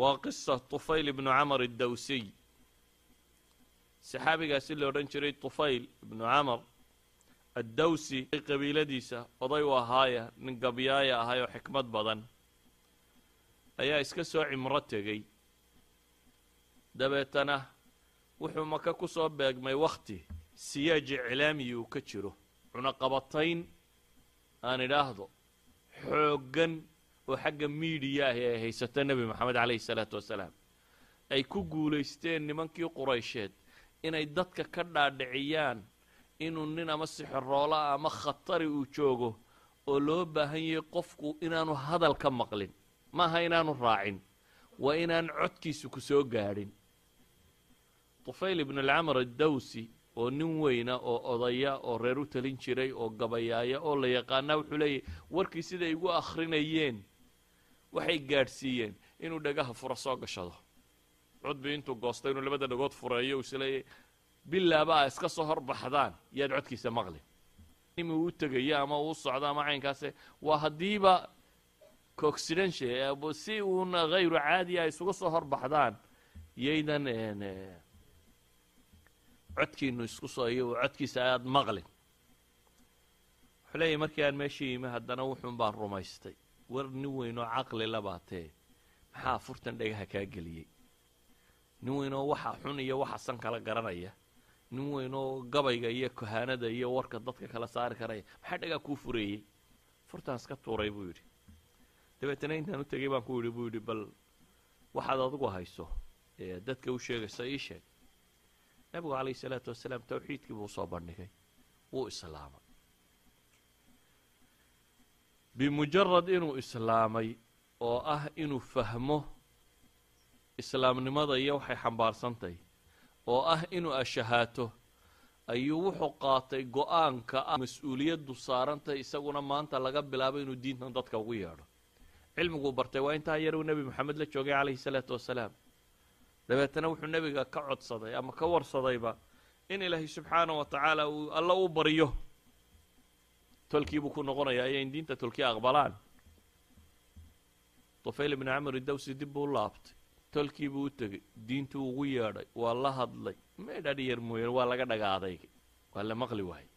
waa qisa tufayl ibnu camar addawsiy saxaabigaasi la odhan jiray tufayl ibnu camar addawsi qabiiladiisa oday u ahaaya nin gabyaaya ahay oo xikmad badan ayaa iska soo cimro tegey dabeetana wuxuu maka ku soo beegmay wakhti siyaaji iclaamiyi uu ka jiro cunaqabatayn aan idhaahdo xooggan oo xagga miidiya ah ee haysato nebi moxamed calayhi salaatu wasalaam. Ay ku guulaysteen nimankii quraysheed inay dadka ka dhaadhiciyaan inuu nin ama sixiroola ama khatari uu joogo oo loo baahan yahay qofku inaanu hadal ka maqlin. Maaha inaanu raacin waa inaan codkiisu ku soo gaadhin. Tufayl ibn alcamar addawsi oo nin weyna oo odaya oo reer u talin jiray oo gabayaaya oo la yaqaanaa wuxuu leeyahy warkii siday igu akhrinayeen waxay gaadhsiiyeen inuu dhagaha fura soo gashado. Codbi intuu goosta inuu labada dhagood fureeyo uu isleeyahy bilaaba a iska soo horbaxdaan yaad codkiisa maqli. Uu u tegayo ama uu socdo ama caynkaase waa haddiiba coxidential si uuna hayru caadiya isuga soo horbaxdaan yaydan codkiinu isku soo iyo codkiisa aad maqlin. Wuxuu leeyahy markii aan meeshii yimi haddana wuxuun baan rumaystay war nin weyn oo caqli labaatee maxaa furtan dhagaha kaa geliyey? Nin weyn oo waxa xun iyo waxa san kala garanaya? Nin weyn oo gabayga iyo kohaanada iyo warka dadka kala saari karaya? Maxaa dhagaa kuu fureeyey? Furtaan iska tuuray buu yidhi. Dabeetana intaan u tegay baan ku yidhi buu yidhi bal waxaad adigu hayso ee dadka u sheegaysa ii sheeg. Nabigu calayhi salaatu wasalaam tawxiidkii buu u soo bandhigay. Wuu islaamay bimujarad inuu islaamay oo ah inuu fahmo islaamnimada iyo waxay xambaarsantahy oo ah inuu ashahaato ayuu wuxuu qaatay go'aanka ah mas'uuliyaddu saarantay isaguna maanta laga bilaabo inuu diintan dadka ugu yeedho. Cilmiguu bartay waa intaa yaruu nebi moxamed la joogay calayhi salaatu wasalaam. Dabeetana wuxuu nebiga ka codsaday ama ka warsadayba in ilaahay subxaana wa tacaala uu alla u baryo tolkiibuu ku noqonayaa iyo in diinta tolkii aqbalaan. Tufayl ibni camar idawsi dib buu u laabtay tolkiibuu u tegey. Diintuu ugu yeedhay. Waa la hadlay. Meedhadhi yar mooyane waa laga dhagaaday. Waa la maqli waayey.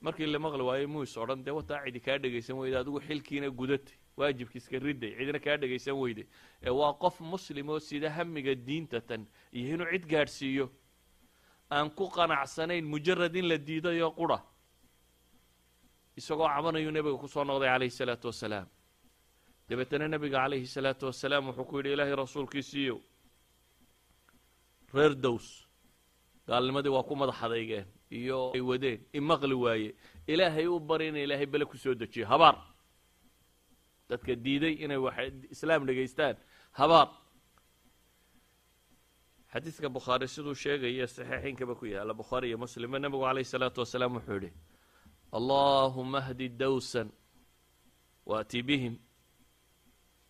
Markii la maqli waayey muus odhan dee wataa cidi kaa dhegaysan weyda adigu xilkiina gudatay. Waajibkiiska riday. Cidina kaa dhegaysan weyday. Ee waa qof muslim oo sida hamiga diinta tan iyo inuu cid gaadhsiiyo. Aan ku qanacsanayn mujarad in la diidayoo qura isagoo cabanayuu nebiga ku soo noqday calayhi salaatu wasalaam. Dabeetana nebiga calayhi salaatu wasalaam wuxuu ku yidhi ilaahay rasuulkiisiiyo reer dows gaalnimadii waa ku madax adeygeen iyo ay wadeen imaqli waaye. Ilaahay u bari ina ilaahay bele ku soo dejiyo habaar. Dadka diiday inay wax islaam dhegaystaan habaar. Xadiidka bukhaari siduu sheegaya saxiixiinkaba ku yaalla bukhaari iyo muslimba nebigu calayhi salaatu wasalaam wuxuu yidhi allaahuma hdi dawsan waati bihim.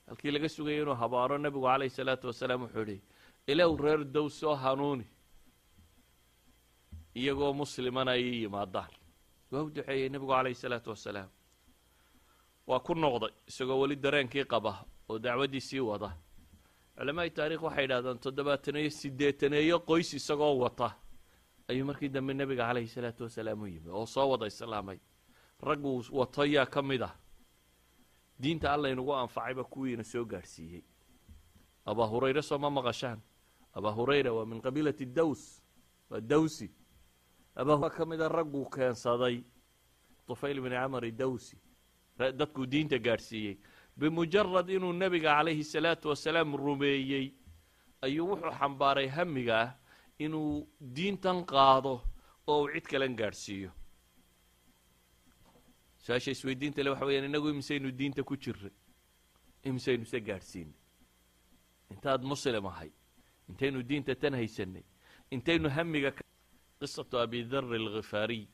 Halkii laga sugayay inuu habaaro nebigu calayhi salaatu wasalaam wuxuu yidhi ilow reer dows oo hanuuni iyagoo muslimana ayay yimaadaan. Waa u duceeyey nebigu calayhi salaatu wasalaam. Waa ku noqday isagoo weli dareenkii qaba oo dacwaddiisii wada. Culamaai taarikh waxay yidhahdaan toddobaataneeyo siddeetaneeyo qoys isagoo wata ayuu markii dambe nebiga calayhi salaatu wasalaam u yimi oo soo wada islaamay ragguu wato yaa ka mid ah. Diinta alla inugu anfacayba kuwiina soo gaadhsiiyey. Abaa hurayre soo ma maqashaan? Abaa hurayra waa min qabiilati daws waa dawsi. Abaa ka mida ragguu keensaday tufayl bni camari dawsi. Dadkuu diinta gaadhsiiyey. Bimujarad inuu nebiga calayhi salaatu wasalaam rumeeyey ayuu wuxuu xambaaray hamiga ah inuu diintan qaado oo uu cid kalan gaadhsiiyo. Su'aasha isweydiinta le waxa weyaan inagu imisaynu diinta ku jirray imisaynu se gaadhsiinay intaad muslim ahay intaynu diinta tan haysanay intaynu hamiga qisatu abi dhari alkhifaariy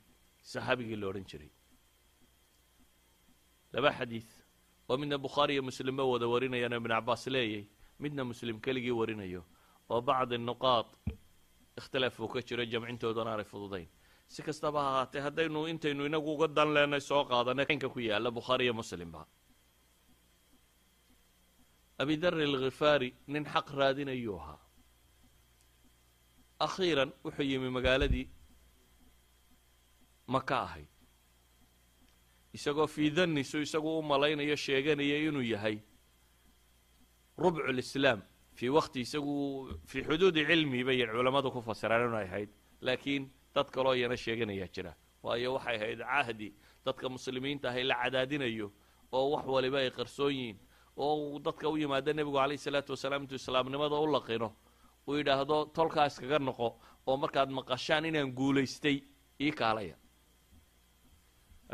saxaabigii la odhan jiray. Laba xadiid oo midna bukhaari iyo muslimba wada warinayaan oo ibnu cabaas leeyay midna muslim keligii warinayo oo bacdi nuqaad ikhtilaaf uu ka jiro jamcintoodana aanay fududayn si kastaba ha ahaatee haddaynu intaynu inagu uga dan leenay soo qaadanay nka ku yaalla bukhaari iyo muslimba abidari alkhifaari nin xaq raadinayuu ahaa akhiiran wuxuu yimi magaaladii maka ahayd isagoo fii dannisu isagu u malaynayo sheeganaya inuu yahay rubcu lislaam fii waqti isagu fii xuduudi cilmi bay culammadu ku fasiraan inay ahayd laakiin dad kaloo iyana sheeganayaa jira waayo waxay ahayd cahdi dadka muslimiinta ahay la cadaadinayo oo wax waliba ay qarsoon yihiin oo dadka u yimaada nebigu calayhi salaatu wasalaam intuu islaamnimada u laqino uu yidhaahdo tolkaa iskaga noqo oo markaad maqashaan inaan guulaystay ii kaalaya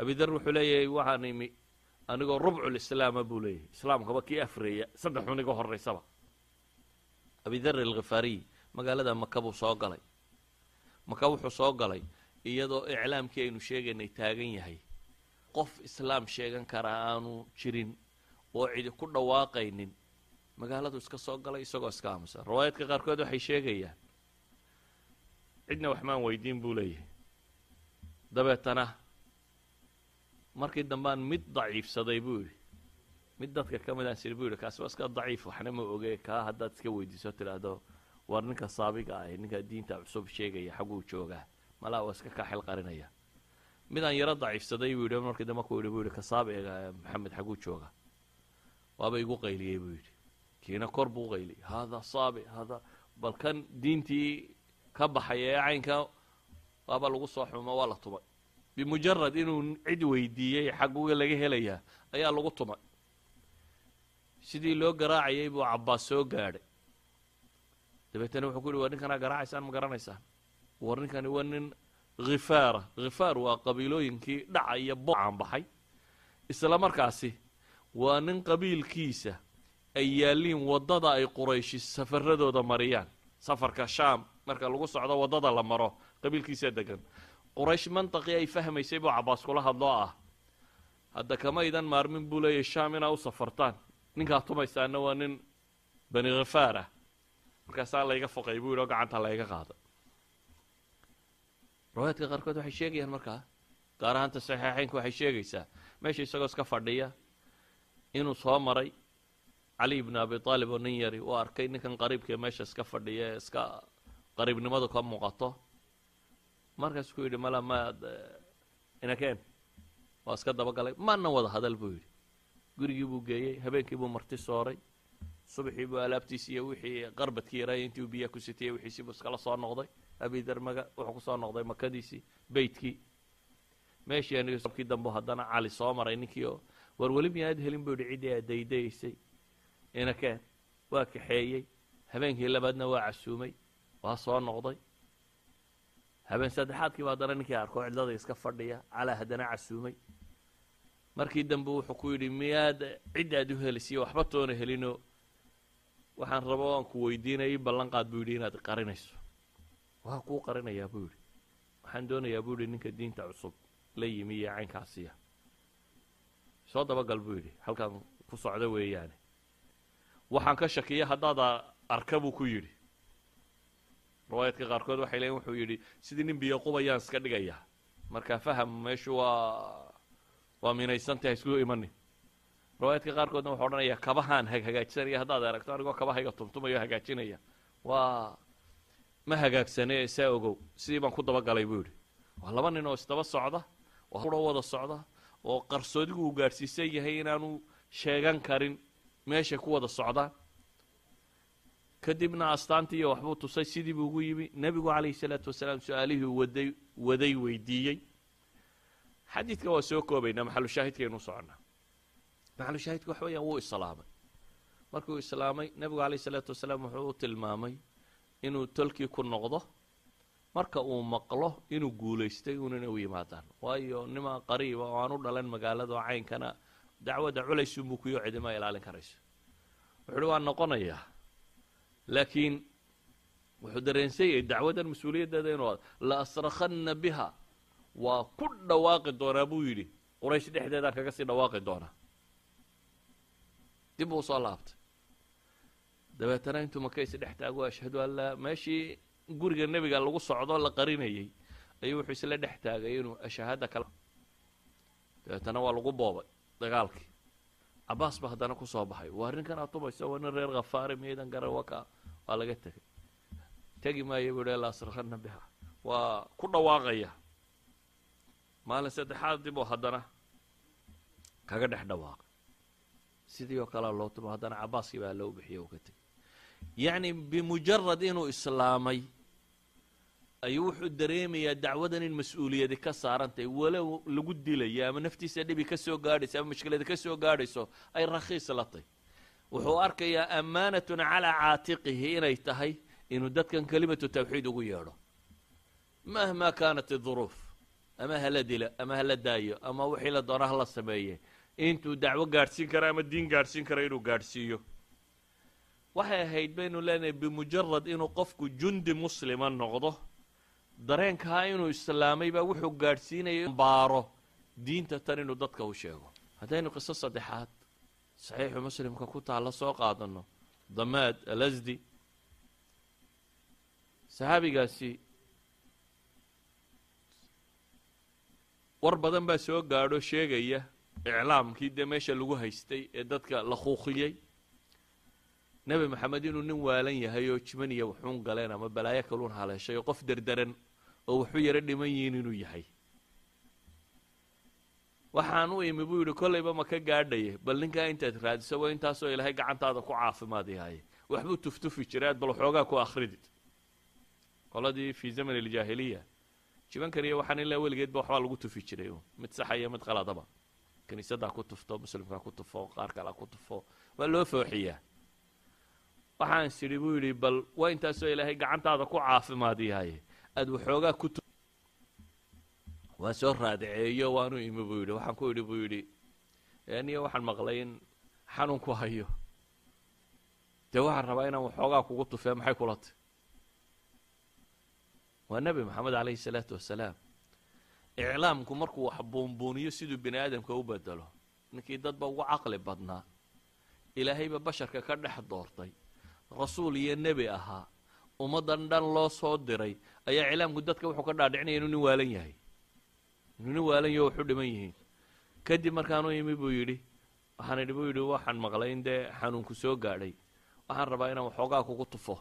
abidar wuxuu leeyahay waxaan imi anigoo rubculislaama buu leeyahay islaamkaba kii afreeya saddex xun iga horaysaba abidar alkhifaariy magaalada maka buu soo galay. Maka wuxuu soo galay iyadoo iclaamkii aynu sheegaynay taagan yahay. Qof islaam sheegan karaa aanu jirin oo cidi ku dhawaaqaynin magaaladu iska soo galay isagoo iska aamusan riwaayaadka qaarkood waxay sheegayaan cidna waxmaan weydiin buu leeyahay. Dabeetana markii dambaan mid daciifsaday buu yidhi mid dadka ka midaan siri buu yidhi kaasi waa iska daciif waxna ma oge kaa haddaad iska weydiiso tidhaahdo war ninka saabiga ah ninka diinta cusub sheegaya xagguu joogaa malaa waa iska kaa xil midaan yaro daciifsaday buu yidhi markii dambe ku yidhi buu yidhi ka saabiga maxamed xagguu jooga. Waaba igu qayliyey buu yidhi. Kiina kor buu qayliyay haadaa saabi haadaa bal kan diintii ka baxay ee caynka waaba lagu soo xumo waa la tumay. Bimujarad inuu cid weydiiyey xagguga laga helayaa ayaa lagu tumay sidii loo garaacayay buu cabbaas soo gaadhay. Dabeetana wuxuu ku yihi war ninkanaa garaacaysaan ma garanaysaan. War ninkani waa nin khifaara khifaar waa qabiilooyinkii dhaca iyo bocaan baxay. Isla markaasi waa nin qabiilkiisa ay yaalliin waddada ay qurayshi safaradooda mariyaan. Safarka shaam marka lagu socdo waddada la maro qabiilkiisa degan quraysh mantaqii ay fahmaysay buu cabbaas kula hadloo ah. Hadda kamaydan maarmin buu leeyahy shaam inaa u safartaan ninkaa tumaysaana waa nin bani khifaar ah markaasaa layga foqay buu yidhi oo gacanta layga qaada riwaayaadka qaarkood waxay sheegayaan markaa gaar ahaanta saxiixeynka waxay sheegaysaa meesha isagoo iska fadhiya inuu soo maray cali ibnu abi aalib oo nin yari uu arkay ninkan qariibkaee meesha iska fadhiya ee iska qariibnimadu ka muuqato. Markaas ku yidhi mala maad inakeen? Waa iska dabagalay. Maana wada hadal buu yidhi gurigii buu geeyey habeenkii buu marti sooray subaxii buu alaabtiisi iyo wixii qarbadkii yaraaya intii uu biyaha ku sitiyey wixiisii buu iskala soo noqday. Abidarmaga wuxuu ku soo noqday makadiisii beytkii. Meeshii anigkii dambu haddana cali soo maray ninkii oo war weli miyaad helin buu yidhi ciddii aad daydayaysay inakeen waa kaxeeyey habeenkii labaadna waa casuumay waa soo noqday. Habeen saddexaadkiiba haddana ninkii arko cidlada iska fadhiya calaa haddana casuumay markii dambe wuxuu ku yidhi miyaad ciddaad u helisiyo? Waxba toona helinoo waxaan rabo aan ku weydiinaya ii ballanqaad buu yidhi inaad qarinayso. Waa kuu qarinayaa buu yidhi. Waxaan doonayaa buu yidhi ninka diinta cusub la yimi iyo caynkaasiya. Soo dabagal buu yidhi halkaan ku socdo weeyaane. Waxaan ka shakiya haddaad arka buu ku yidhi. Riwaayaadka qaarkood waxay leeyiin wuxuu yidhi sidii nin biyo qubayaan iska dhigayaa marka faham meeshu waa waa minaysantaha isku imanin riwaayaadka qaarkoodna wuxuu odhanayaa kabahaan hagaajsanaya haddaad aragto anigoo kabahayga tumtumayo hagaajinaya. Waa ma hagaagsane saa ogow sidii baan ku dabagalay buu yidhi. Waa laba nin oo isdaba socda oo wada socda oo qarsoodigu uu gaadhsiisan yahay inaanu sheegan karin meeshay ku wada socdaan kadibna astaantii iyo waxbuu tusay sidii buu ugu yimi. Nebigu calayhi salaatu wasalaam su'aalihii waday waday weydiiyey xadiidka waa soo koobaynaa maxalushaahidkaynu soconnaa maxalushaahidka waxa weeyaan wuu islaamay. Markuu islaamay nebigu calayhi salaatu wasalaam wuxuu u tilmaamay inuu tolkii ku noqdo marka uu maqlo inuu guulaystay unana u yimaadaan. Waayo nimaa qariiba oo aan u dhalan magaalada oo caynkana dacwadda culaysunbuu kuyo cidima ilaalin karayso. Wuxu uhi waan noqonayaa. Laakiin wuxuu dareensan yahay dacwaddan mas'uuliyaddeeda inuu la asrakhanna biha waa ku dhawaaqi doonaa buu yidhi. Quraysh dhexdeedaan kaga sii dhawaaqi doonaa. Dib buu soo laabtay. Dabeetana intuu maka is dhex taago ashhadu an laa meeshii guriga nebiga lagu socdo la qarinayay ayuu wuxuu isla dhex taagay inuu ashahaada kala. Dabeetana waa lagu boobay dagaalkii. Cabaas ba haddana ku soo baxay. Waa arrinkan aad tumaysa waa nin reer khafaari miyaydan garan waka waa laga tegay. Tegi maayo buu ihi laasrakhana biha waa ku dhawaaqaya maalin saddexaad dib oo haddana kaga dhex dhawaaqay sidii oo kalea loo tumo haddana cabaaskii baa loo bixiyo uu ka tegay yacni bimujarad inuu islaamay ayuu wuxuu dareemayaa dacwadan in mas'uuliyadi ka saarantahay walow lagu dilayo ama naftiisa dhibi ka soo gaadhayso ama mushkiladi ka soo gaadhayso ay rakhiis la tahy wuxuu arkayaa ammaanatun calaa caatiqihi inay tahay inuu dadkan kelimatu tawxiid ugu yeedho. Mahma kaanat iduruuf ama hala dila ama hala daayo ama wixii la doona hala sameeye intuu dacwo gaadhsiin kara ama diin gaadhsiin kara inuu gaadhsiiyo. Waxay ahayd baynu leenahay bimujarad inuu qofku jundi muslima noqdo dareenkaa inuu islaamay baa wuxuu gaadhsiinaya baaro diinta tan inuu dadka u sheego. Haddaynu qiso saddexaad saxiixu muslimka ku taalla soo qaadano damaad alasdi. Saxaabigaasi war badan baa soo gaadho sheegaya iclaamkii dee meesha lagu haystay ee dadka la khuuqiyey. Nebi maxamed inuu nin waalan yahay oo jimaniya waxuun galeen ama balaayo kaluun haleeshay oo qof derderan oo waxu yaro dhiman yihiin inuu yahay. Waxaan u imi buu yidhi kollayba ma ka gaadhaya bal ninkaa intaad raadiso waa intaasoo ilaahay gacantaada ku caafimaad yahaye waxbuu tuftufi aad bal waxoogaa ku akhridid. Qoladii fii zaman aljaahiliya jibankan iyo waxaan ilaa weligeedba waxbaa lagu tufi jiray. Mid saxaya mid qaladaba kiniisaddaa ku tufto muslimkaa ku tufo qaar kalea ku tufo waa loo fooxiyaa. Waxaan sidhi buu yidhi bal waa intaasoo ilaahay gacantaada ku caafimaad yahaye aad waxoogaa ku tu waa soo raadiceeyo waanu imi buu yidhi. Waxaan ku idhi buu yidhi aniyo waxaan maqlay in xanuunku hayo. Dee waxaan rabaa inaan waxoogaa kugu tufee maxay kula tay waa nebi maxamed calayhi salaatu wasalaam. Iclaamku markuu wax buunbuuniyo siduu bini aadamka u bedelo ninkii dadba ugu caqli badnaa. Ilaahayba basharka ka dhex doortay. Rasuul iyo nebi ahaa. Ummaddan dhan loo soo diray. Ayaa iclaamku dadka wuxuu ka dhaadhicinaya inuu nin waalan yahay. Inuu nin waalan yaho waxu dhiman yihiin. Kadib markaanu imi buu yidhi waxaan idhi buu yidhi waxaan maqlay in dee xanuunku soo gaadhay. Waxaan rabaa inaan waxoogaa kugu tufo.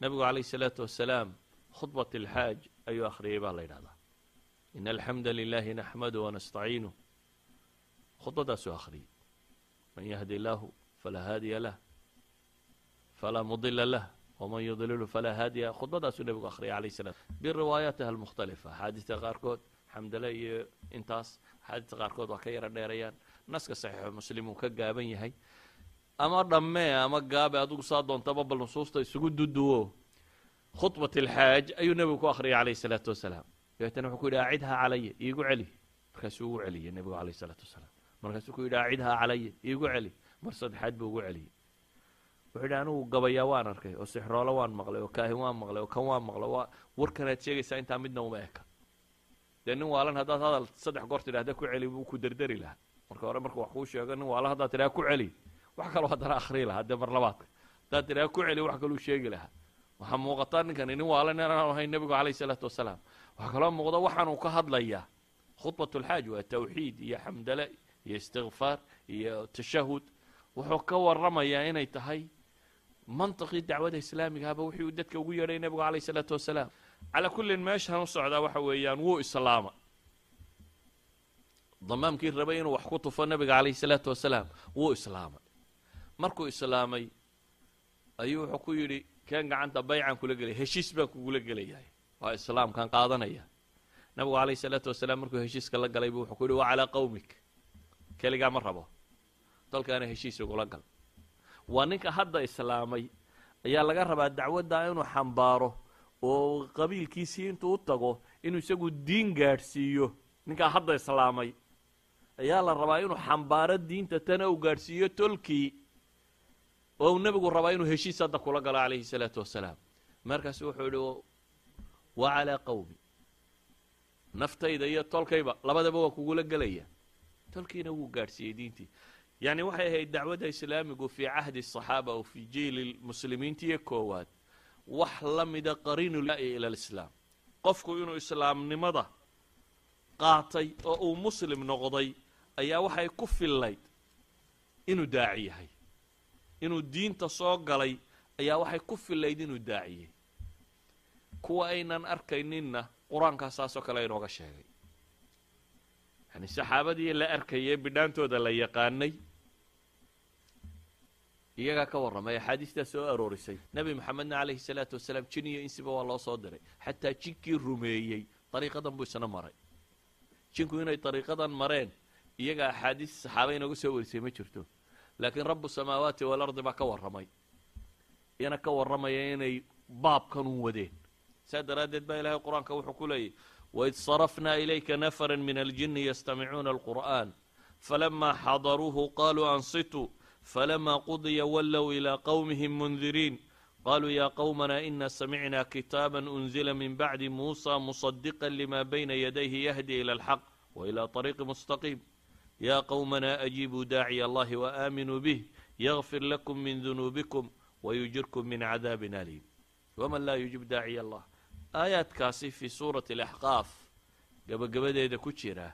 Nabigu calayhi salaatu wasalaam khudbat alxaaj ayuu akhriyay baa la yidhahdaa. Ina alxamda lilahi naxmadu wanastaciinu khudbadaasuu akhriyey man yahdi illaahu falaa haadiya lah falaa mudila lah wman yudlilu falaa haadiya khudbadaasuu nebigu akhriyay alayh salam biriwaayaatiha almukhtalifa axaadiista qaarkood xamdale iyo intaas axaadiista qaarkood waa ka yaro dheerayaan naska saxiixu muslim uu ka gaaban yahay. Ama dhammee ama gaabe adigu saa doontaba bal nusuusta isugu duduwo khudbat alxaaj ayuu nebigu ku akhriyay calayh salaatu wasalaam. Dabeetana wuxuu ku yidhi acidhaa calaya iigu celi. Markaasuu ugu celiyey nebigu calayh salaatu wasalaam. Markaasuu ku yidhi acidhaa calaya iigu celi. Mar saddexaad buu ugu celiyey wuxuu yidhi anigu gabayaa waan arkay oo sixroolo waan maqlay oo kaahin waan maqlay oo kan waan maqlay warkanaad sheegaysaa intaa midna uma eka. Dee nin waalan haddaad hadal saddex goor tidhahda ku celi wuu ku derderi lahaa. Marka hore markuu wax kuu sheego nin waalan haddaad tidhaha ku celi. Wax kaloo haddana akhrii lahaa dee mar labaadka haddaad tidhaha ku celi wax kaluu sheegi lahaa waxaa muuqataa ninkani nin waalan inaan ahayn nebigu calayhi salaatu wasalaam. Waxaa kaloo muuqda waxaanuu ka hadlayaa khudbat ulxaaj waa tawxiid iyo xamdale iyo istikfaar iyo tashahud wuxuu ka waramayaa inay tahay mantiqii dacwada islaamigaaba wixii uu dadka ugu yeedhay nebigu calayh isalaatu wasalaam. Calaa kullin meeshaan u socdaa waxa weeyaan wuu islaama. Damaamkii rabay inuu wax ku tufo nebiga calayhi salaatu wasalaam wuu islaamay. Markuu islaamay ayuu wuxuu ku yidhi keen gacanta baycan kula gelaya heshiis baan kugula gelayahay waa islaamkaan qaadanaya. Nebigu calayhi salaatu wasalaam markuu heshiiska la galay buu wuxuu ku yidhi wa calaa qawmik. Keligaa ma rabo. Dalkaana heshiis igula gal. Waa ninka hadda islaamay ayaa laga rabaa dacwaddaa inuu xambaaro oo qabiilkiisii intuu u tago inuu isagu diin gaadhsiiyo. Ninkaa hadda islaamay ayaa la rabaa inuu xambaaro diinta tana uu gaadhsiiyo tolkii oo uu nebigu rabaa inuu heshiis hadda kula galo calayhi salaatu wasalaam. Markaasu wuxuu yidhi wa calaa qawmi. Naftayda iyo tolkayba labadaba waa kugula gelaya. Tolkiina wuu gaadhsiiyey diintii. Yacni waxay ahayd dacwadda islaamigu fii cahdi asaxaaba oo fii jiili muslimiintiiyo koowaad wax la mida qariinu ila alislaam qofku inuu islaamnimada qaatay oo uu muslim noqday ayaa waxay ku fillayd inuu daaci yahay inuu diinta soo galay ayaa waxay ku filayd inuu daaciyey kuwa aynan arkayninna qur'aankaa saasoo kale inooga sheegay. Yani saxaabadii la arkayay bidhaantooda la yaqaanay iyagaa ka warramay axaadiistaa soo aroorisay. Nebi maxamedna calayhi salaatu wasalaam jin iyo insiba waa loo soo diray. Xataa jinkii rumeeyey dariiqadan buu isna maray. Jinku inay dariiqadan mareen iyaga axaadiis saxaaba inooga soo warisay ma jirto laakiin rabu samaawaati waalardi baa ka warramay. Iyana ka warramaya inay baabkan u wadeen. Saa daraaddeed baa ilahay qur'aanka wuxuu ku leeyahy waid sarafnaa ilayka nafara min aljini yastamicuuna alqur'an falama xadaruuhu qaluu ansituu falama qudiya wallow ilaa qowmihim mundiriin qaluu ya qowmana ina samicna kitaaba unzila min bacdi muusa musadiqa lima bayna yadayhi yahdi ila alxaq waila طariiqi mustaqiim ya qowmana ajiibuu daaciya allahi waaaaminuu bih yagfir lakum min dunuubikum wayujirkum min cadaabin aliim waman laa yujib daaciya allah aayaadkaasi fii suurati alaxqaaf gabagabadeeda ku jira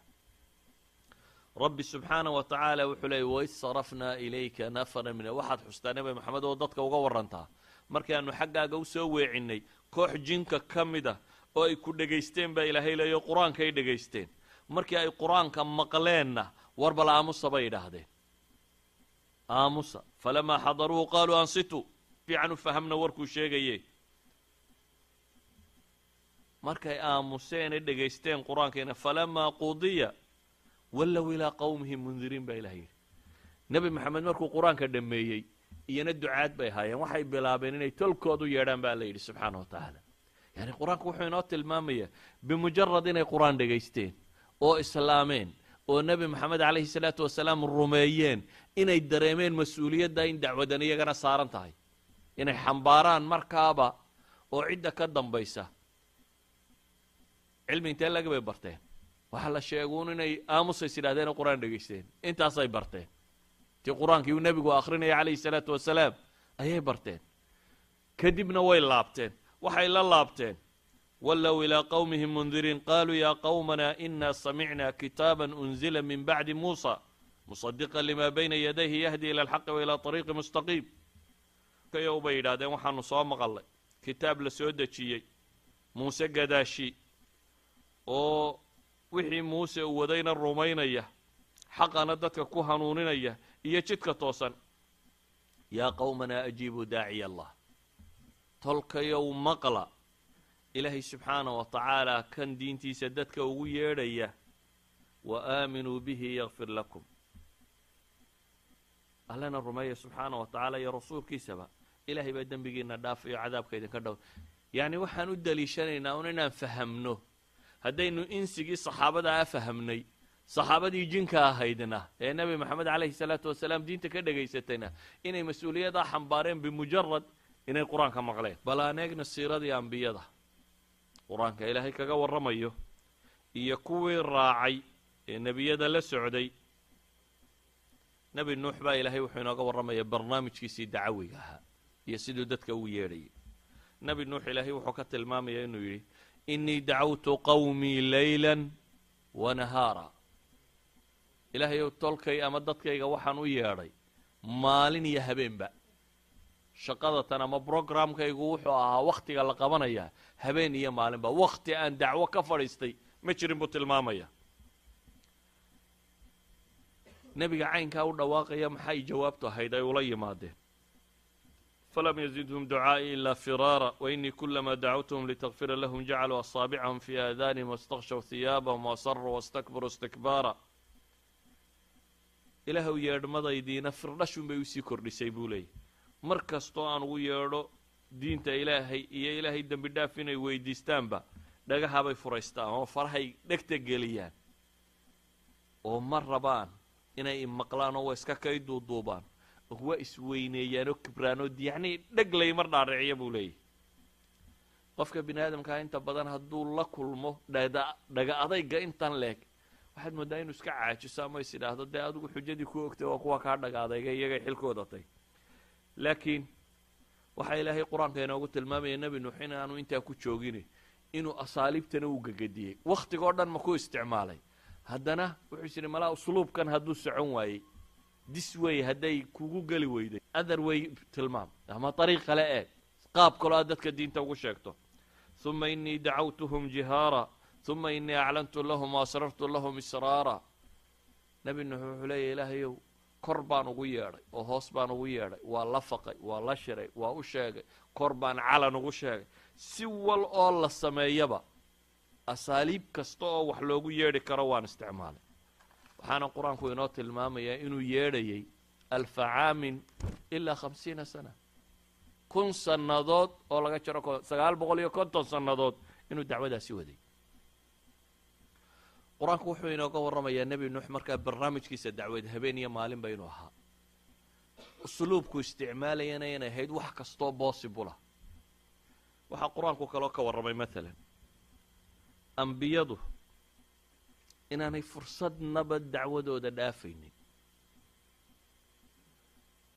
rabbi subxaana wa tacaala wuxuu leeyay waid sarafnaa ilayka nafara min waxaad xustaa nebi maxamed oo dadka uga warantaa markaanu xaggaaga u soo weecinnay koox jinka ka mid ah oo ay ku dhegaysteen baa ilaahay leeyo qur'aanka ay dhegaysteen markii ay qur'aanka maqleenna warbal aamusa bay idhaahdeen. Aamusa falamaa xadaruuhu qaaluu ansituu fiican u fahamna warkuu sheegaye markay aamuseenay dhegaysteen qur'aankiina falamaa qudiya wallow ilaa qowmihim mundiriin baa ilaha yidhi. Nebi maxamed markuu qur'aanka dhammeeyey iyana ducaad bay ahaayeen waxay bilaabeen inay tolkood u yeedhaan baa la yidhi subxaana wa tacaala. Yani qur'aanku wuxuu inoo tilmaamayaa bimujarad inay qur'aan dhegaysteen oo islaameen oo nebi maxamed calayhi salaatu wasalaam rumeeyeen inay dareemeen mas'uuliyadda in dacwadan iyagana saaran tahay. Inay xambaaraan markaaba oo cidda ka dambaysa. Cilmi intee laga bay barteen? Waxaa la sheeguun inay aamusays yidhahdeen oo qur'aan dhegaysteen intaasay barteen. Tii qur'aankii uu nebigu akrinaya calayhi salaatu wasalaam ayay barteen. Kadibna way laabteen. Waxay la laabteen wallow ilaa qowmihim mundiriin qaluu yaa qowmana ina samicna kitaaba unzila min bacdi muusa musadiqa lima bayna yadayhi yahdi ila alxaqi wa ilaa ariiqi mustaqiim kayow bay yidhahdeen waxaanu soo maqalnay. Kitaab la soo dejiyey muuse gadaashi oo wixii muuse uu wadayna rumaynaya xaqana dadka ku hanuuninaya iyo jidka toosan. Yaa qowmanaa ajiibuu daaciya allah. Tolkayow maqla ilaahay subxaana wa tacaala kan diintiisa dadka ugu yeedhaya wa aaminuu bihi yakfir lakum. Allana rumeeya subxaana wa tacaala iyo rasuulkiisaba ilaahay baa dembigiina dhaaf iyo cadaabka idinka dhow. Yacni waxaan u daliishanaynaa un inaan fahamno. Haddaynu insigii saxaabada a fahamnay saxaabadii jinka ahaydna ee nebi maxamed calayhi salaatu wasalaam diinta ka dhegaysatayna inay mas'uuliyadaa xambaareen bimujarad inay qur'aanka maqleen. Bal aan eegna siiradii ambiyada qur'aanka ilaahay kaga warramayo iyo kuwii raacay ee nebiyada la socday. Nebi nuux baa ilaahay wuxuu inooga warramaya barnaamijkiisii dacawiga ahaa iyo siduu dadka ugu yeedhayay nebi nuux ilaahay wuxuu ka tilmaamaya inuu yidhi inii dacawtu qawmii laylan wa nahaara. Ilaahay ow tolkay ama dadkayga waxaan u yeedhay maalin iyo habeenba shaqadatan ama brogramkaygu wuxuu ahaa wakhtiga la qabanayaa habeen iyo maalinba. Wakhti aan dacwo ka fadhiistay ma jirin buu tilmaamaya. Nebiga caynkaa u dhawaaqaya maxay jawaabtu ahayd ay ula yimaadeen? Falam yazidhum ducaa'ii ilaa firaara wainii kulamaa dacawtuhum litakfira lahum jacaluu asaabicahum fii aadanihim wastakshaw hiyaabahum wasaruu wastakbaruu istikbaara. Ilaahw yeedhmadaydiina firdhashun bay u sii kordhisay buu leeyay mar kastoo aan ugu yeedho diinta ilaahay iyo ilaahay dembi dhaaf inay weydiistaanba dhagahabay furaystaan oo farahay dhegta geliyaan. Oo ma rabaan inay imaqlaan oo waa iska kay duuduubaan oo waa isweyneeyaan oo kibraan oo yacnii dheg laymar dhaadhiciya buu leeyahy qofka bini aadamkaa inta badan hadduu la kulmo dhada dhaga adayga intan leeg waxaad mooddaa inuu iska caajiso ama is idhaahdo dee adigu xujadii ku ogtay waa kuwa kaa dhaga adayga iyagay xilkoodatay laakiin waxaa ilaahay qur'aanka inoogu tilmaamaya nebi nuux in aanu intaa ku joogin inuu asaaliibtana u gegadiyey wakhtigoo dhan ma ku isticmaalay. Haddana wuxuu is idhi malaa usluubkan hadduu socon waayey. Dis way hadday kugu geli weyday. Other way tilmaam. Ama dariiq kale eeg. Qaab kaloo aad dadka diinta ugu sheegto. Uma inii dacawtuhum jihaara. Uma inii aclantu lahum waasrartu lahum israara. Nebi nuux wuxuu leeya ilaahayow kor baan ugu yeedhay oo hoos baan ugu yeedhay waa la faqay waa la shiray waa u sheegay kor baan calan ugu sheegay. Si wal oo la sameeyaba asaaliib kasta oo wax loogu yeedhi karo waan isticmaalay. Waxaana qur'aanku inoo tilmaamayaa inuu yeedhayay alfa caamin ilaa khamsiina sana. Kun sannadood oo laga jaro sagaal boqol iyo konton sannadood inuu dacwadaasi waday qur'aanku wuxuu inooga warramayaa nebi nuux markaa barnaamijkiisa dacwad habeen iyo maalinba inuu ahaa. Usluubku isticmaalayana inay ahayd wax kastoo bossibula waxaa qur'aanku kaloo ka warramay maalan ambiyadu inaanay fursadnaba dacwadooda dhaafaynin.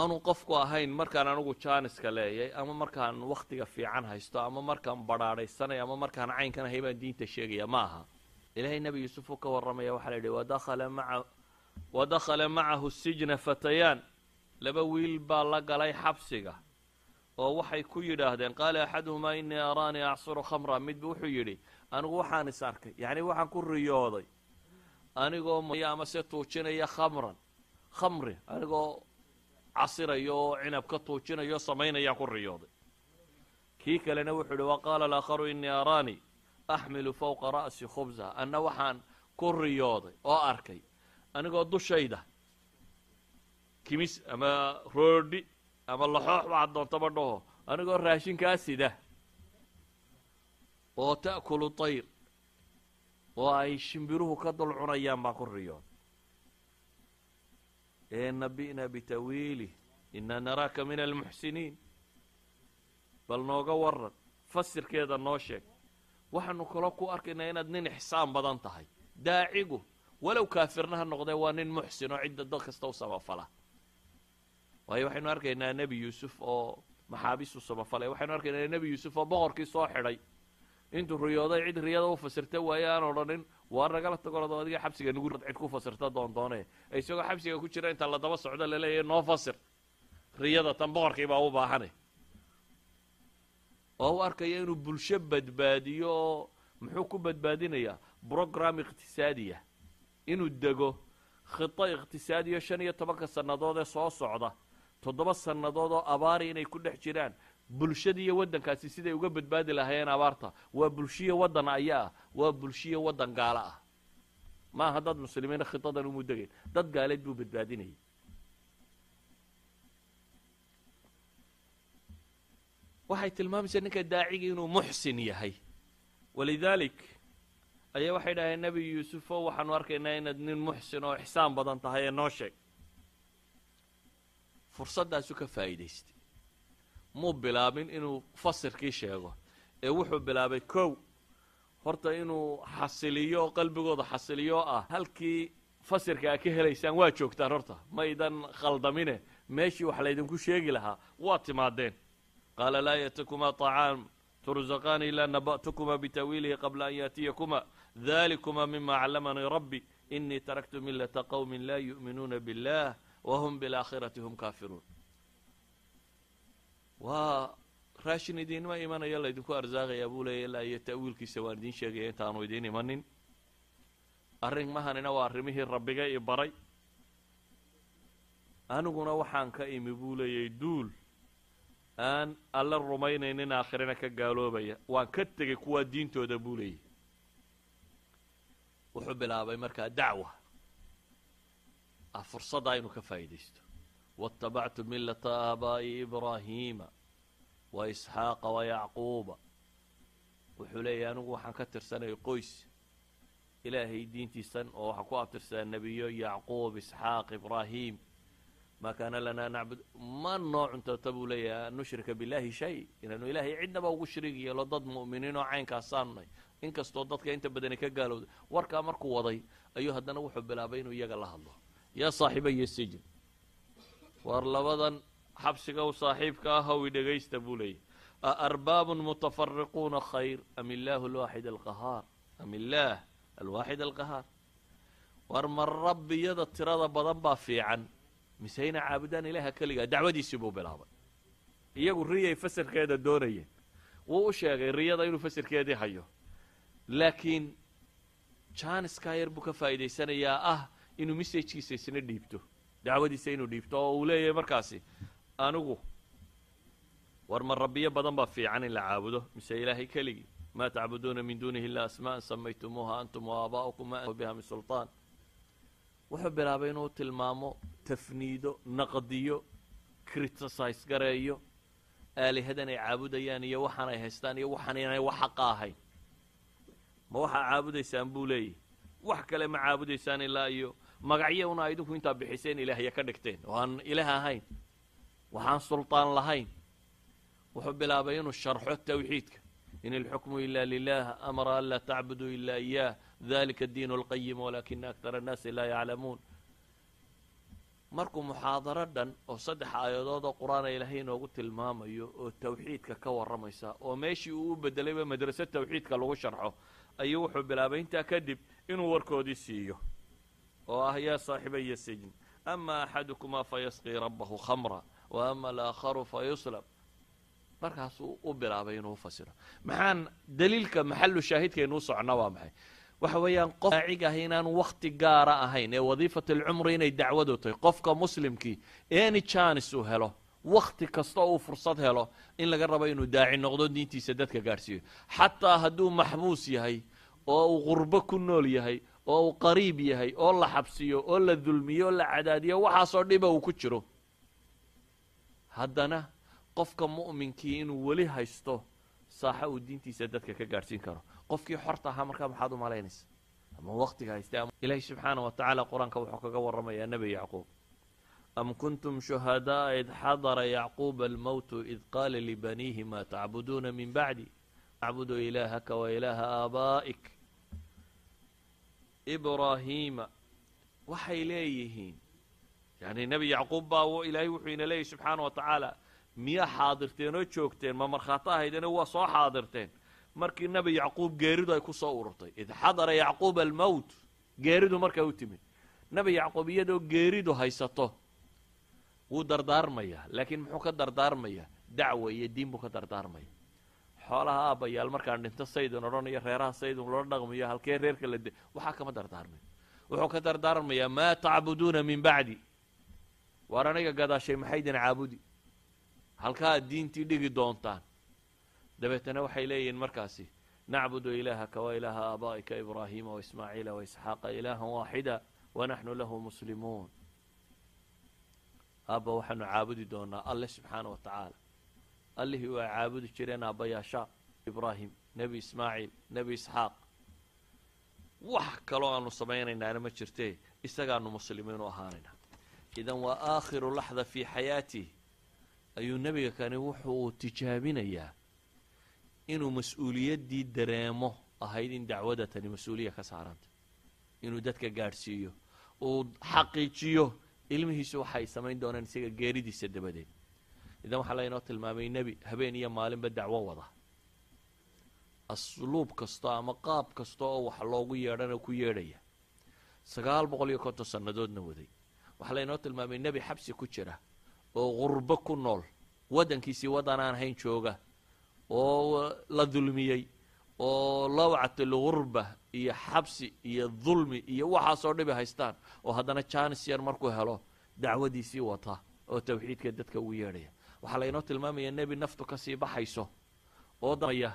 Aanu qofku ahayn markaan anigu jaaniska leeyay ama markaan wakhtiga fiican haysto ama markaan badhaadhaysanayo ama markaan caynkan ahay baan diinta sheegaya ma aha ilaahay nebi yuusuf uu ka warramaya waxaa la yidhi wadakhala maa wadakhala macahu sijna fatayaan. Laba wiil baa la galay xabsiga oo waxay ku yidhaahdeen qaala axaduhumaa inii araanii acsiru khamra. Midba wuxuu yidhi anigu waxaan is arkay yacni waxaan ku riyooday anigoo ama se tuujinaya khamran khamri anigoo casirayo oo cinab ka tuujinayo samaynayaan ku riyooday. Kii kalena wuxuu yidhi wa qaala alaakharu inii araanii axmilu fowqa ra'si khubsa anna waxaan ku riyooday oo arkay anigoo dushayda kimis ama roodhi ama laxoox waxaad doontaba dhaho anigoo raashinkaa sida oo ta'kulu tayr oo ay shimbiruhu ka dul cunayaan baan ku riyooday nabi'na bitawiilih inaa naraaka min almuxsiniin bal nooga waran fasirkeeda noo sheeg waxaanu kaloo ku arkaynaa inaad nin ixsaan badan tahay. Daacigu walow kaafirna ha noqdee waa nin muxsin oo cidda dad kasta u samafala. Waayo waxaynu arkaynaa nebi yuusuf oo maxaabiistu samafalay. Waxaynu arkaynaa nebi yuusuf oo boqorkii soo xidhay. Intuu riyooday cid riyada u fasirta waaye aan odhanin waa nagala tagolado adiga xabsiga nugu cid ku fasirta doondoone isagoo xabsiga ku jira inta la daba socdo laleeyahy noo fasir. Riyada tan boqorkii baa u baahane oo u arkaya inuu bulsho badbaadiyo oo muxuu ku badbaadinayaa brogram iqtisaadiya. Inuu dego khito iqtisaadiyo shan iyo tobanka sannadood ee soo socda toddoba sannadood oo abaari inay ku dhex jiraan. Bulshada iyo waddankaasi siday uga badbaadi lahaayeen abaarta. Waa bulshiyo waddan aya ah waa bulshiyo waddan gaalo ah. Ma aha dad muslimiina khitadan umu degayn dad gaaleed buu badbaadinayay waxay tilmaamaysaa ninka daacigi inuu muxsin yahay. Walidaalik ayaa waxay dhaheen nebi yuusuf o waxaanu arkaynaa inaad nin muxsin oo ixsaan badan tahay ee noo sheeg. Fursaddaasu ka faa'iidaystay. Muu bilaabin inuu fasirkii sheego ee wuxuu bilaabay kow. Horta inuu xasiliyo oo qalbigooda xasiliyo ah. Halkii fasirka aad ka helaysaan waa joogtaan horta. Maydan khaldamine meeshii wax laydinku sheegi lahaa waa timaadeen qaala laa ya'tikuma طacaam turzaqaani ilaa naba'tukuma bitawiilihi qabla an yaatiyakuma dalikuma mima callamanii rabbi inii taraktu milata qowmi laa yu'minuuna billah wahum bilaakhirati hum kaafiruun waa raashin idiinma imanaya laydinku arsaaqayaa buu leeya ilaa iyo ta'wiilkiisa waan idiin sheegaya intaanu idiin imanin arrimahanina waa arrimihii rabbiga i baray aniguna waxaan ka imi buu leeyay duul aan alla rumaynaynin aakhirina ka gaaloobaya. Waan ka tegay kuwaa diintooda buu leeyay wuxuu bilaabay markaa dacwa. Ah fursaddaa inuu ka faa'iidaysto. Waاtabactu milata aabaa'i ibraahiima wa isxaaqa wa yacquuba. Wuxuu leeyahy anigu waxaan ka tirsanay qoys. Ilaahay diintiisan oo waxaan ku abtirsadaa nebiyo yacquub isxaaq ibraahim ma kaana lanaa nacbud ma noo cuntata buu leeyahay an nushrika billahi shay inaanu ilaahay cidnaba ugu shariig yeelo dad mu'miniin oo caynkaasaanu nahy inkastoo dadka inta badani ka gaalowda warkaa markuu waday ayuu haddana wuxuu bilaabay inuu iyaga la hadlo. Yaa saaxiibaya sijin war labadan xabsiga saaxiibka ah hawi dhegaysta buu leeyahy a arbaabun mutafariquuna khayr am illaahu alwaaxid alqahaar? Am illaah alwaaxid alqahaar. War ma rabbiyada tirada badan baa fiican mise inay caabudaan ilaaha keligaa dacwadiisii buu bilaabay. Iyagu riyay fasirkeeda doonayeen wuu u sheegay riyada inuu fasirkeedii hayo. Laakiin janiskaa yar buu ka faa'iidaysanayaa ah inuu messajkiisa isna dhiibto. Dacwadiisa inuu dhiibto. Oo uu leeyahay markaasi anigu war ma rabbiyo badan baa fiican in la caabudo mise ilaahay keligii? Ma tacbuduuna min duunihi illa asmaءan samaytumuuha antum waabaa'ukum ma biha min sulطaan wuxuu bilaabay inuu tilmaamo tafniido naqdiyo criticise gareeyo aalihadan ay caabudayaan iyo waxaan ay haystaan iyo waxaan inay wax xaqa ahayn. Ma waxaa caabudaysaan buu leeyahy wax kale ma caabudaysaan ilaa iyo magacyo una idinku intaa bixiseen ilaahya ka dhigteen. Oo aan ilaah ahayn. Waxaan sulطaan lahayn. Wuxuu bilaabay inuu sharxo tawxiidka. In ilxukmu ila lilah amara an laa tacbuduu ila iyah dalika diin اlqayim walakina aktar annaasi laa yaclamuun markuu muxaadaro dhan oo saddex aayadood oo qur'aana ilaahay inoogu tilmaamayo oo tawxiidka ka warramaysa oo meeshii uu u bedelayba madraso tawxiidka lagu sharxo ayuu wuxuu bilaabay intaa kadib inuu warkoodii siiyo oo ah yaa saaxibaya sijn ama axadukumaa fayasqii rabbahu khamra wa ama alaakharu fayuslab markaasuu u bilaabay inuu fasiro maxaan daliilka maxalu shaahidkaynuu socna waa maxay waxa weeyaan qof daacig ah inaan wakti gaara ahayn ee wadiifat alcumri inay dacwadu tahay qofka muslimkii any janis uu helo wakti kasta uu fursad helo in laga rabo inuu daaci noqdo diintiisa dadka gaadhsiiyo xataa hadduu maxbuus yahay oo uu qurbo ku nool yahay oo uu qariib yahay oo la xabsiyo oo la dulmiyo oo la cadaadiyo waxaasoo dhiba uu ku jiro. Haddana qofka mu'minkii inuu weli haysto saaxa uu diintiisa dadka ka gaadhsiin karo qofkii xorta ahaa markaa maxaad u malaynaysa? Ama waktiga haystay ilaahi subxaana wa tacaala qur'aanka wuxuu kaga warramayaa nebi yacquub. Am kuntum shuhada'a id xadara yacquuba almowtu id qaala libaniihi ma tacbuduuna min bacdi? Acbudu ilaahaka wa ilaaha aabaa'ik. Ibraahiima waxay leeyihiin yani nebi yacquub baa ilaahay wuxuu ina leeyahy subxaana wa tacaala miyaa xaadirteen oo joogteen? Ma markhaato ahaydeen waa soo xaadirteen markii nebi yacquub geeridu ay ku soo ururtay. Id xadara yacquuba almowt geeridu markaa u timid. Nebi yacquub iyadoo geeridu haysato wuu dardaarmayaa laakiin muxuu ka dardaarmayaa dacwa iyo diin buu ka dardaarmaya. Xoolaha aabbayaal markaan dhinto saydun odhanayo reeraha saydun loo dhaqmayo halkee reerka la de waxaa kama dardaarmayo wuxuu ka dardaarmayaa maa tacbuduuna min bacdi waar aniga gadaashay maxaydin caabudi? Halkaaad diintii dhigi doontaan dabeetana waxay leeyihiin markaasi nacbudu ilaahaka wa ilaaha aabaa'ika ibraahiima waismaaciila waisxaaqa ilaahan waaxida wanaxnu lahu muslimuun. Aabba waxaanu caabudi doonaa alle subxaana wa tacaala. Allihii waa caabudi jireen aabbayaasha ibraahim nebi ismaaciil nebi isxaaq. Wax kaloo aanu samaynaynaana ma jirtee isagaanu muslimiin u ahaanaynaa idan waa aakhiru laxda fii xayaatih ayuu nebiga kani wuxuu tijaabinayaa inuu mas'uuliyaddii dareemo ahayd in dacwada tani mas'uuliya ka saaranta. Inuu dadka gaadhsiiyo uu xaqiijiyo ilmihiisu waxay samayn doonaan isaga geeridiisa dabadeed. Idan waxaa laynoo tilmaamay nebi habeen iyo maalinba dacwo wada. Asluub kasta ama qaab kasta oo wax loogu yeedhana ku yeedhaya. Sagaal boqol iyo konton sannadoodna waday. Waxaa laynoo tilmaamay nebi xabsi ku jira oo qurbo ku nool. Waddankiisii waddan aan ahayn jooga oo la dulmiyey oo lawcatul gurba iyo xabsi iyo dulmi iyo waxaasoo dhibi haystaan oo haddana janis yar markuu helo dacwadiisii wata oo tawxiidka dadka ugu yeedhaya. Waxaa laynoo tilmaamaya nebi naftu ka sii baxayso oo damaya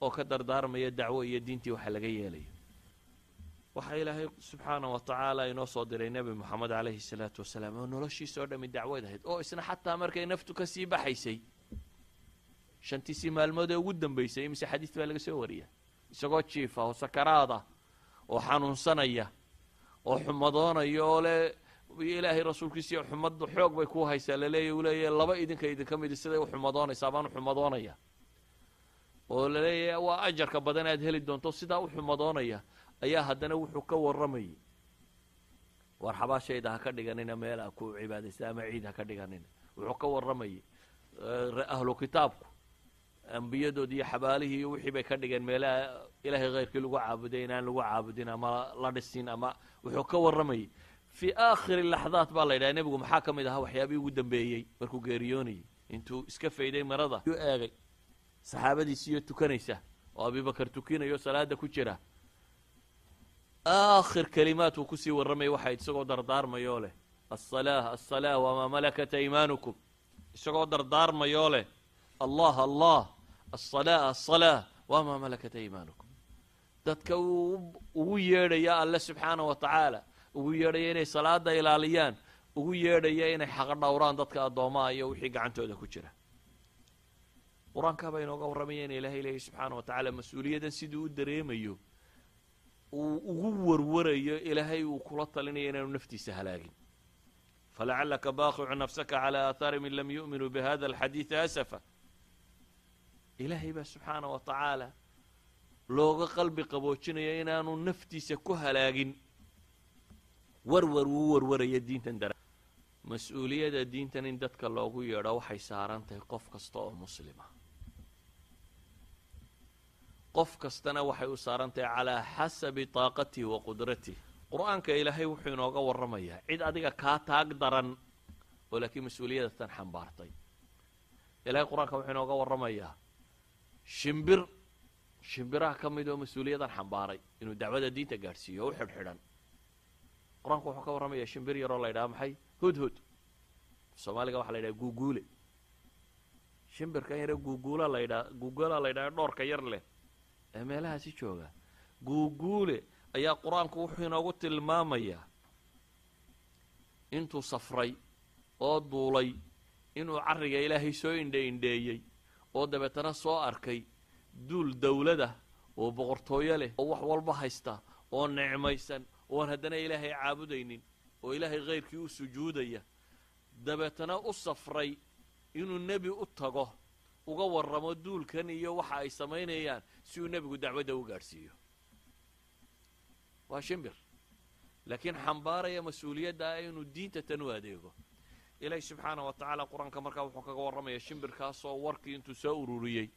oo ka dardaarmaya dacwo iyo diintii waxa laga yeelayo. Waxaa ilaahay subxaana wa tacaala inoo soo diray nebi moxamed calayhi salaatu wasalaam oo noloshiisa oo dhami dacwad ahayd oo isna xataa markay naftu ka sii baxaysay shantiisii maalmood ee ugu dambaysay imise xadiis baa laga soo wariya isagoo jiifa oo sakaraada oo xanuunsanaya oo xumadoonaya oo le ilaahay rasuulkiisiiyo xumaddu xoog bay ku haysaa. Laleeya uu leeyahy laba idinka idinka midi siday u xumadoonaysaa baan u xumadoonaya. Oo la leeyahay waa ajarka badan aad heli doonto sidaa u xumadoonaya ayaa haddana wuxuu ka warramayay. War xabaashayda ha ka dhiganina meel a ku cibaadaysta ama ciid ha ka dhiganina. Wuxuu ka warramayay ahlu kitaabku ambiyadoodi iyo xabaalihii iyo wixii bay ka dhigeen meelaha ilaahay khayrkii lagu caabuday inaan lagu caabudin ama la dhisin ama wuxuu ka warramayay fii aakhiri laxdaat baa la yidhaha nebigu maxaa ka mid ahaa? Waxyaabihii ugu dambeeyey markuu geeriyoonayay intuu iska fayday marada yuu eegay. Saxaabadiisiiyo tukanaysa oo abibakar tukinayo salaada ku jira. Aakhir kalimaad uu ku sii warramaya waxayd isagoo dardaarmayoo leh. Alsalaa alsalaa wamaa malakat aymaanukum isagoo dardaarmayoo leh allah allah alsalaa alsalaa wamaa malakat aymaanukum dadka ugu yeedhaya alle subxaana wa tacaala ugu yeedhaya inay salaada ilaaliyaan ugu yeedhaya inay xaqa dhowraan dadka addoomaha iyo wixii gacantooda ku jira. Qur'aankaabaa inooga warramaya in ilaahay leeyahy subxaana wa tacaala mas'uuliyaddan siduu u dareemayo uu ugu warwarayo ilaahay uu kula talinayo inaanu naftiisa halaagin. Falacalaka baaqicu nafsaka calaa aathaari min lam yu'minuu bihada alxadiidi asafa ilaahay baa subxaana wa tacaala looga qalbi qaboojinaya inaanu naftiisa ku halaagin. Warwar uu warwaraya diintan dara. Mas'uuliyadda diintan in dadka loogu yeedho waxay saaran tahay qof kasta oo muslima qof kastana waxay u saaran tahay calaa xasabi taaqatihi wa qudratih qur'aanka ilaahay wuxuu inooga warramayaa cid adiga kaa taag daran oo laakiin mas'uuliyadatan xambaartay. Ilahay qur'aanka wuxuu inooga warramayaa shimbir. Shimbiraha ka mid oo mas'uuliyadan xambaaray inuu dacwada diinta gaadhsiiyo u xidhxidhan qur'aanku wuxuu ka warramayaa shimbir yaroo la ydhaha maxay? Hudhud soomaaliga waxa la ydhaha guuguule. Shimbirkan yare guuguula la ydhaha guuguula la ydhaha dhoorka yar leh ee meelahaasi jooga. Guuguule ayaa qur'aanku wuxuu inoogu tilmaamayaa intuu safray oo duulay inuu carriga ilaahay soo indhe indheeyey oo dabeetana soo arkay duul dawlada oo boqortooyo leh oo wax walba haysta oo necmaysan oon haddana ilaahay caabudaynin oo ilaahay khayrkii u sujuudaya dabeetana u safray inuu nebi u tago uga warramo duulkan iyo waxa ay samaynayaan si uu nebigu dacwadda u gaadhsiiyo. Waa shimbir. Laakiin xambaaraya mas'uuliyadda ah inuu diinta tan u adeego ilaahi subxaana wa tacaala qur'aanka markaa wuxuu kaga warramaya shimbirkaasoo warkii intuu soo ururiyey.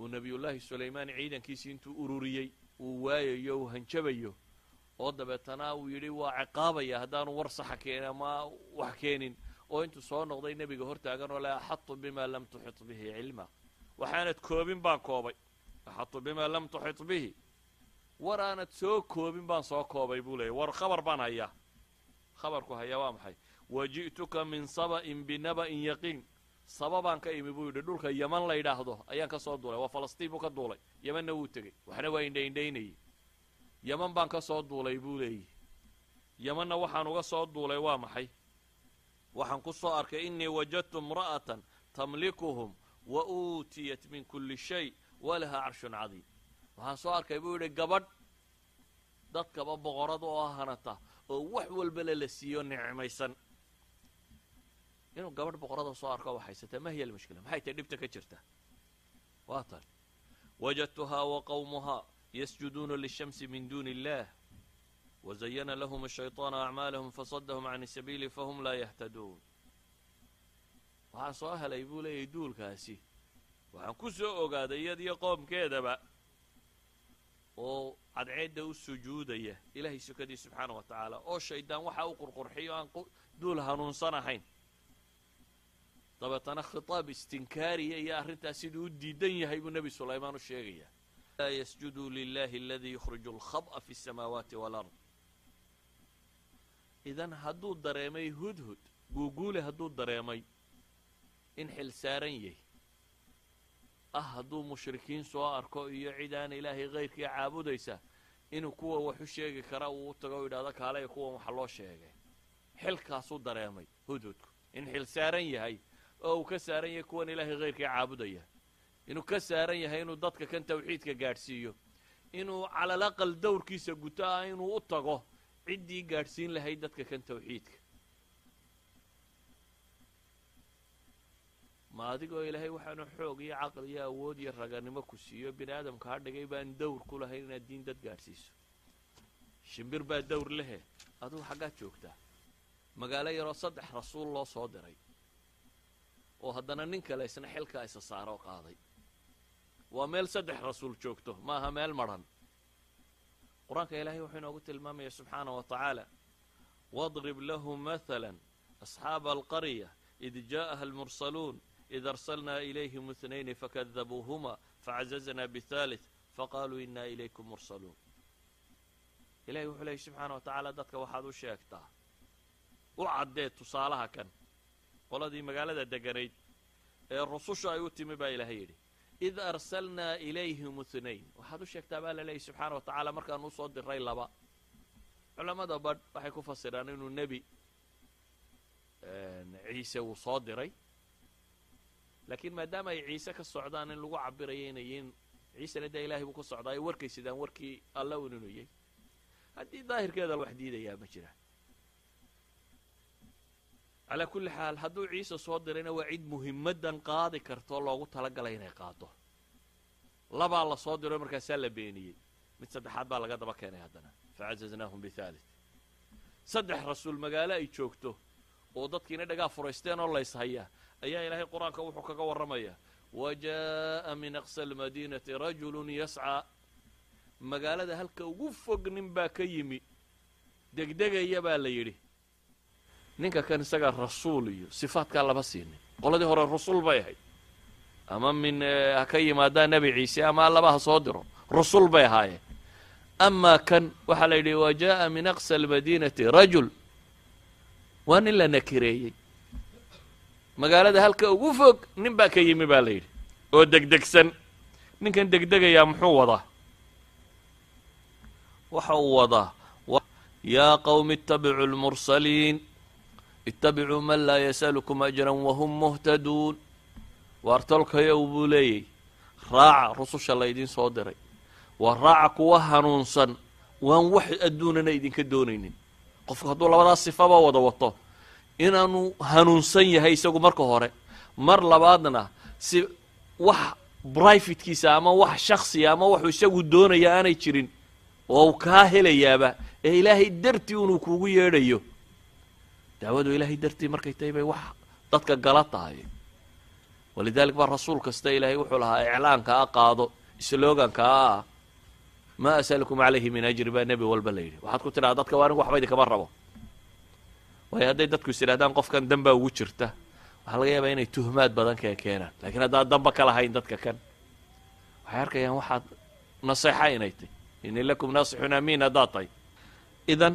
Uu nebiyullaahi sulaymaan ciidankiisii intuu ururiyey uu waayayo uu hanjabayo oo dabeetana uu yidhi waa ciqaabaya haddaanu war saxa keenin ama wax keenin. Oo intuu soo noqday nebiga hortaagan oo le axatu bima lam tuxit bihi cilma. Waxaanad koobin baan koobay. Axatu bima lam tuxit bihi. War aanad soo koobin baan soo koobay buu leeyay war khabar baan hayaa. Khabarku hayaa waa maxay waji'tuka min saba'in binaba'in yaqiin. Saba baan ka imi buu yidhi dhulka yaman la ydhaahdo ayaan ka soo duulay waa falastiin buu ka duulay yamanna wuu tegey waxna waa indhaindhaynayey. Yaman baan ka soo duulay buu leeyihi yamanna waxaan uga soo duulay waa maxay? Waxaan ku soo arkay innii wajadtu imra'atan tamlikuhum wa uutiyat min kulli shay walaha carshun cadiim. Waxaan soo arkay buu yidhi gabadh dadkaba boqorada oo hanata oo wax walbala la siiyo nicmaysan inuu gabadh boqorada soo arko wax haysataa ma hiya almushkila maxay tahay? Dhibta ka jirta. Waa tan. Wajadtuhaa wa qawmuhaa yasjuduuna lishamsi min duuni illah. Wazayana lahum ashayطaanu acmaalahum fasadahum can sabiili fahum laa yahtaduun. Waxaan soo helay buu leeyahy duulkaasi. Waxaan ku soo ogaaday iyadiyo qoomkeedaba oo cadceedda u sujuudaya. Ilaahay sukadii subxaana wa tacaala. Oo shaydaan waxa u qurqurxiyo aan duul hanuunsan ahayn dabeetana khitaab istinkaariya iyo arrintaas siduu u diidan yahay buu nebi sulaymaan u sheegayaa laa yasjuduu lilahi aladii yukhriju alkhab'a fi asamaawaati walard idan hadduu dareemay hudhud guuguule hadduu dareemay in xil saaran yahy ah hadduu mushrikiin soo arko iyo cid aan ilaahay kayrkii caabudaysa inuu kuwa wax u sheegi kara uu u tago u yidhahdo kaalaya kuwan waxa loo sheegay. Xilkaasuu dareemay hudhudku in xil saaran yahay oo uu ka saaran yahay kuwan ilaahay kayrkii caabudaya. Inuu ka saaran yahay inuu dadka kan tawxiidka gaadhsiiyo. Inuu calal aqal dowrkiisa guto ah inuu u tago ciddii gaadhsiin lahayd dadka kan tawxiidka. Ma adigoo ilaahay waxaanu xoog iyo caqli iyo awood iyo raganimo ku siiyo bini aadamka ha dhigay baan dawr ku lahayn inaad diin dad gaadhsiiso. Shimbir baa dawr lehe adugu xaggaad joogtaa. Magaalo yaroo saddex rasuul loo soo diray oo haddana nin kale isna xilkaa isa saaro qaaday. Waa meel saddex rasuul joogto maaha meel maran. Qur'aanka ilaahay wuxuu inoogu tilmaamaya subxaana wa tacaala wadrib lahum mahala asxaaba alqarya id jaa'aha almursaluun id arsalnaa ilayhim itnayni fakadabuuhuma facazazna bihaalith faqaaluu innaa ilaykum mursaluun. Ilahay wuxuu leeyay subxaana wa tacaala dadka waxaad u sheegtaa u caddee tusaalaha kan qoladii magaalada deganayd ee rususha ay u timi baa ilaahay yidhi id arsalnaa ilayhim اثnayn waxaad u sheegtaa baa la leeyay subxaana wa tacaala markaan u soo diray laba. Culamada badh waxay ku fasiraan inuu nebi ciise uu soo diray. Laakiin maadaama ay ciise ka socdaan in lagu cabirayo inay yihiin ciisena dee ilahay buu ka socdaa ay warkay sidaan warkii alla un inuu yahy haddii daahirkeeda wax diidayaa ma jiraan calaa kulli xaal hadduu ciise soo dirayna waa cid muhimadan qaadi kartoo loogu talagalay inay qaado labaa la soo diro markaasaa la beeniyey. Mid saddexaad baa laga daba keenay haddana. Facazaznaahum bithaalith saddex rasuul magaalo ay joogto oo dadkiina dhagaa furaysteen oo layshayaa ayaa ilaahay qur'aanka wuxuu kaga warramayaa. Wa jaa'a min aqsa almadiinati rajulun yascaa magaalada halka ugu fog nin baa ka yimi. Degdegaya baa la yidhi ninka kan isagaa rasuul iyo sifaadkaa lama siinin qoladii hore rasuul bay ahayd. Ama min ha ka yimaadaa nebi ciise ama allaba ha soo diro rusul bay ahaayeen. Amaa kan waxaa la yidhi wa jaa'a min aqsa almadiinati rajul. Waa nin la nakireeyey. Magaalada halka ugu fog nin baa ka yimi baa la yidhi oo degdegsan. Ninkan degdegayaa muxuu wadaa? Waxa uu wadaa yaa qowmi ittabicuu lmursaliin ittabicuu man laa yasalukum ajran wahum muhtaduun waar tolkayow buu leeyay raaca rususha laydiin soo diray. Waa raaca kuwa hanuunsan waan wax adduunana idinka doonaynin. Qofku hadduu labadaas sifaba wada wato inaanu hanuunsan yahay isagu marka hore mar labaadna si wax brifatekiisa ama wax shaksiya ama waxuu isagu doonaya aanay jirin oo kaa helayaaba ee ilaahay dartii unuu kuugu yeedhayo daawadu ilaahay dartii markay tahay bay wax dadka gala tahay walidalik baa rasuul kasta ilaahay wuxuu lahaa iclaanka a qaado sloganka a maa asalukum calayhi min ajri baa nebi walba la yidhi waxaad ku tidhaha dadka waa anigu waxba idinkama rabo waayo hadday dadku is idhahdaan qofkan danbaa ugu jirta waxaa laga yaabaa inay tuhmaad badan kee keenaan lakiin haddaad danba ka lahayn dadka kan waxay arkayaan waxaad naseexa inay tay ini lakum naasixun amiin haddaad tahay idan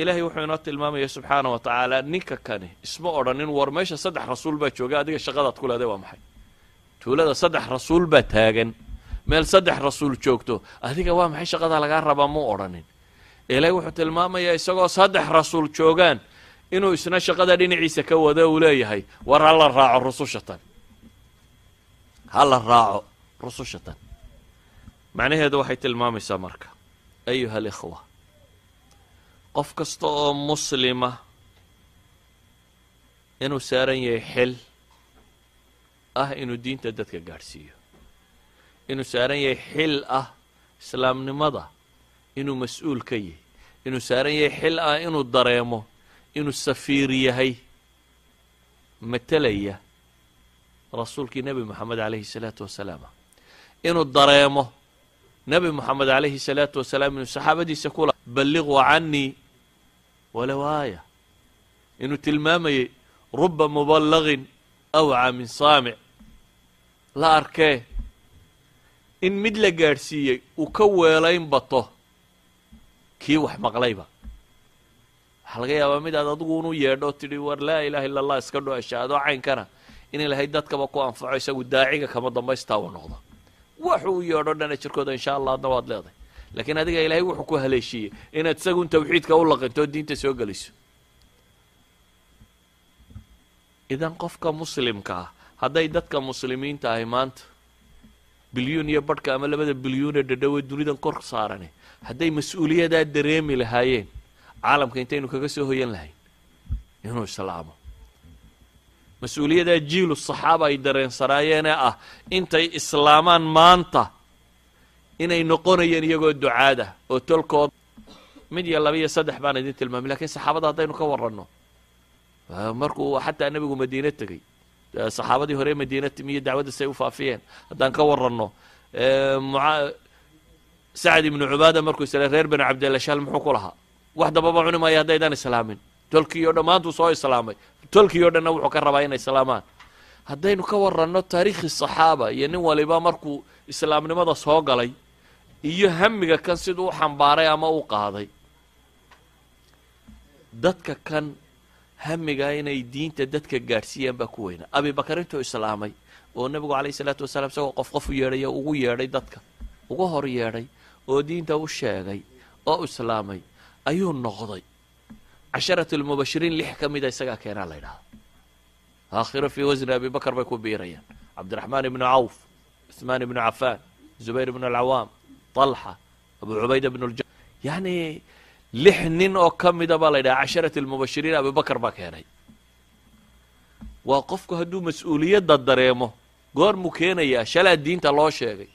ilaahay wuxuu inoo tilmaamaya subxaana wa tacaala ninka kani isma odhanin war meesha saddex rasuul baa jooga adiga shaqadaad ku leeday waa maxay? Tuulada saddex rasuul baa taagan. Meel saddex rasuul joogto adiga waa maxay shaqadaa lagaa rabaa? Muu odhanin. Ilaahay wuxuu tilmaamayaa isagoo saddex rasuul joogaan inuu isna shaqada dhinaciisa ka wado uu leeyahay war hala raaco rusushatan. Hala raaco rusushatan. Macnaheedu waxay tilmaamaysaa marka ayuha alikhwa qof kasta oo muslima inuu saaran yahay xil ah inuu diinta dadka gaadhsiiyo. Inuu saaran yahay xil ah islaamnimada inuu mas'uul ka yahay. Inuu saaran yahay xil ah inuu dareemo inuu safiir yahay. Matelaya rasuulkii nebi moxamed calayhi salaatu wasalaam. Inuu dareemo nebi moxamed calayhi salaatu wasalaam inuu saxaabadiisa kula balliquu canii walow aaya inuu tilmaamayay ruba muballagin awcaa min saamic la arkee in mid la gaadhsiiyey uu ka weelayn bato kii wax maqlayba waxaa laga yaabaa mid aad adigu unu yeedho tidhi war laa ilaha illa allah iska dho ashaadoo caynkana in ilahay dadkaba ku anfaco isagu daaciga kama dambaystaa u noqdo waxuu yeedho dhana jirkooda insha allah adna waad leedahay laakiin adiga ilaahay wuxuu ku haleeshiiyey inaad isagun tawxiidka u laqinto diinta soo geliso. Idan qofka muslimka ah hadday dadka muslimiinta ahi maanta bilyuun iyo badhka ama labada bilyuun ee dhadhowe dunidan kor saarane hadday mas'uuliyadaa dareemi lahaayeen caalamka intaynu kaga soo hoyan lahayn inuu islaamo. Mas'uuliyadaa jiilu saxaaba ay dareensanaayeenee ah intay islaamaan maanta inay noqonayeen iyagoo ducaada oo tolkood mid iyo laba iyo saddex baan idin tilmaamay lakiin saxaabada haddaynu ka waranno markuu xataa nebigu madiine tegey saxaabadii hore madiina timi iyo dacwadda say u faafiyeen haddaan ka waranno sacad ibnu cubaada markuu isla reer bani cabdilashaal muxuu ku lahaa wax dababa cuni maayo haddaydaan islaamin. Tolkii oo dhammaantuu soo islaamay. Tolkii oo dhanna wuxuu ka rabaa inay islaamaan. Haddaynu ka waranno taariikhi saxaaba iyo nin waliba markuu islaamnimada soo galay iyo hamiga kan siduu u xambaaray ama u qaaday. Dadka kan hamiga inay diinta dadka gaadhsiiyaan baa ku weyna. Abibakar intuu islaamay oo nebigu calayhi salaatu wasalaam isagoo qof qof u yeedhay ugu yeedhay dadka uga hor yeedhay oo diinta u sheegay oo islaamay ayuu noqday. Casharat lmubashiriin lix ka mida isagaa keenaa la ydhahda aakhiro fii wasni abibakar bay ku biirayaan. Cabdiraxmaan ibnu cawf cuثmaan ibnu cafaan zubayr ibnu alcawaam طalxa abu cubayda bnu lja yani lix nin oo ka mida baa la ydhaha casharat lmubashiriin abibakar baa keenay waa qofku hadduu mas'uuliyadda dareemo goormuu keenayaa shalaa diinta loo sheegay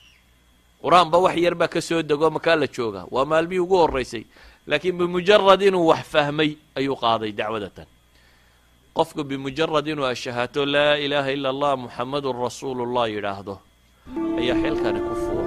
qur'aanba wax yar baa ka soo dego makaa la joogaa waa maalmihii ugu horraysay laakiin bimujarad inuu wax fahmay ayuu qaaday dacwadatan qofku bimujarad inuu ashahaato laa ilaaha ila allah muxamadun rasuulu llah yidhaahdo ayaa xilkani ku fuura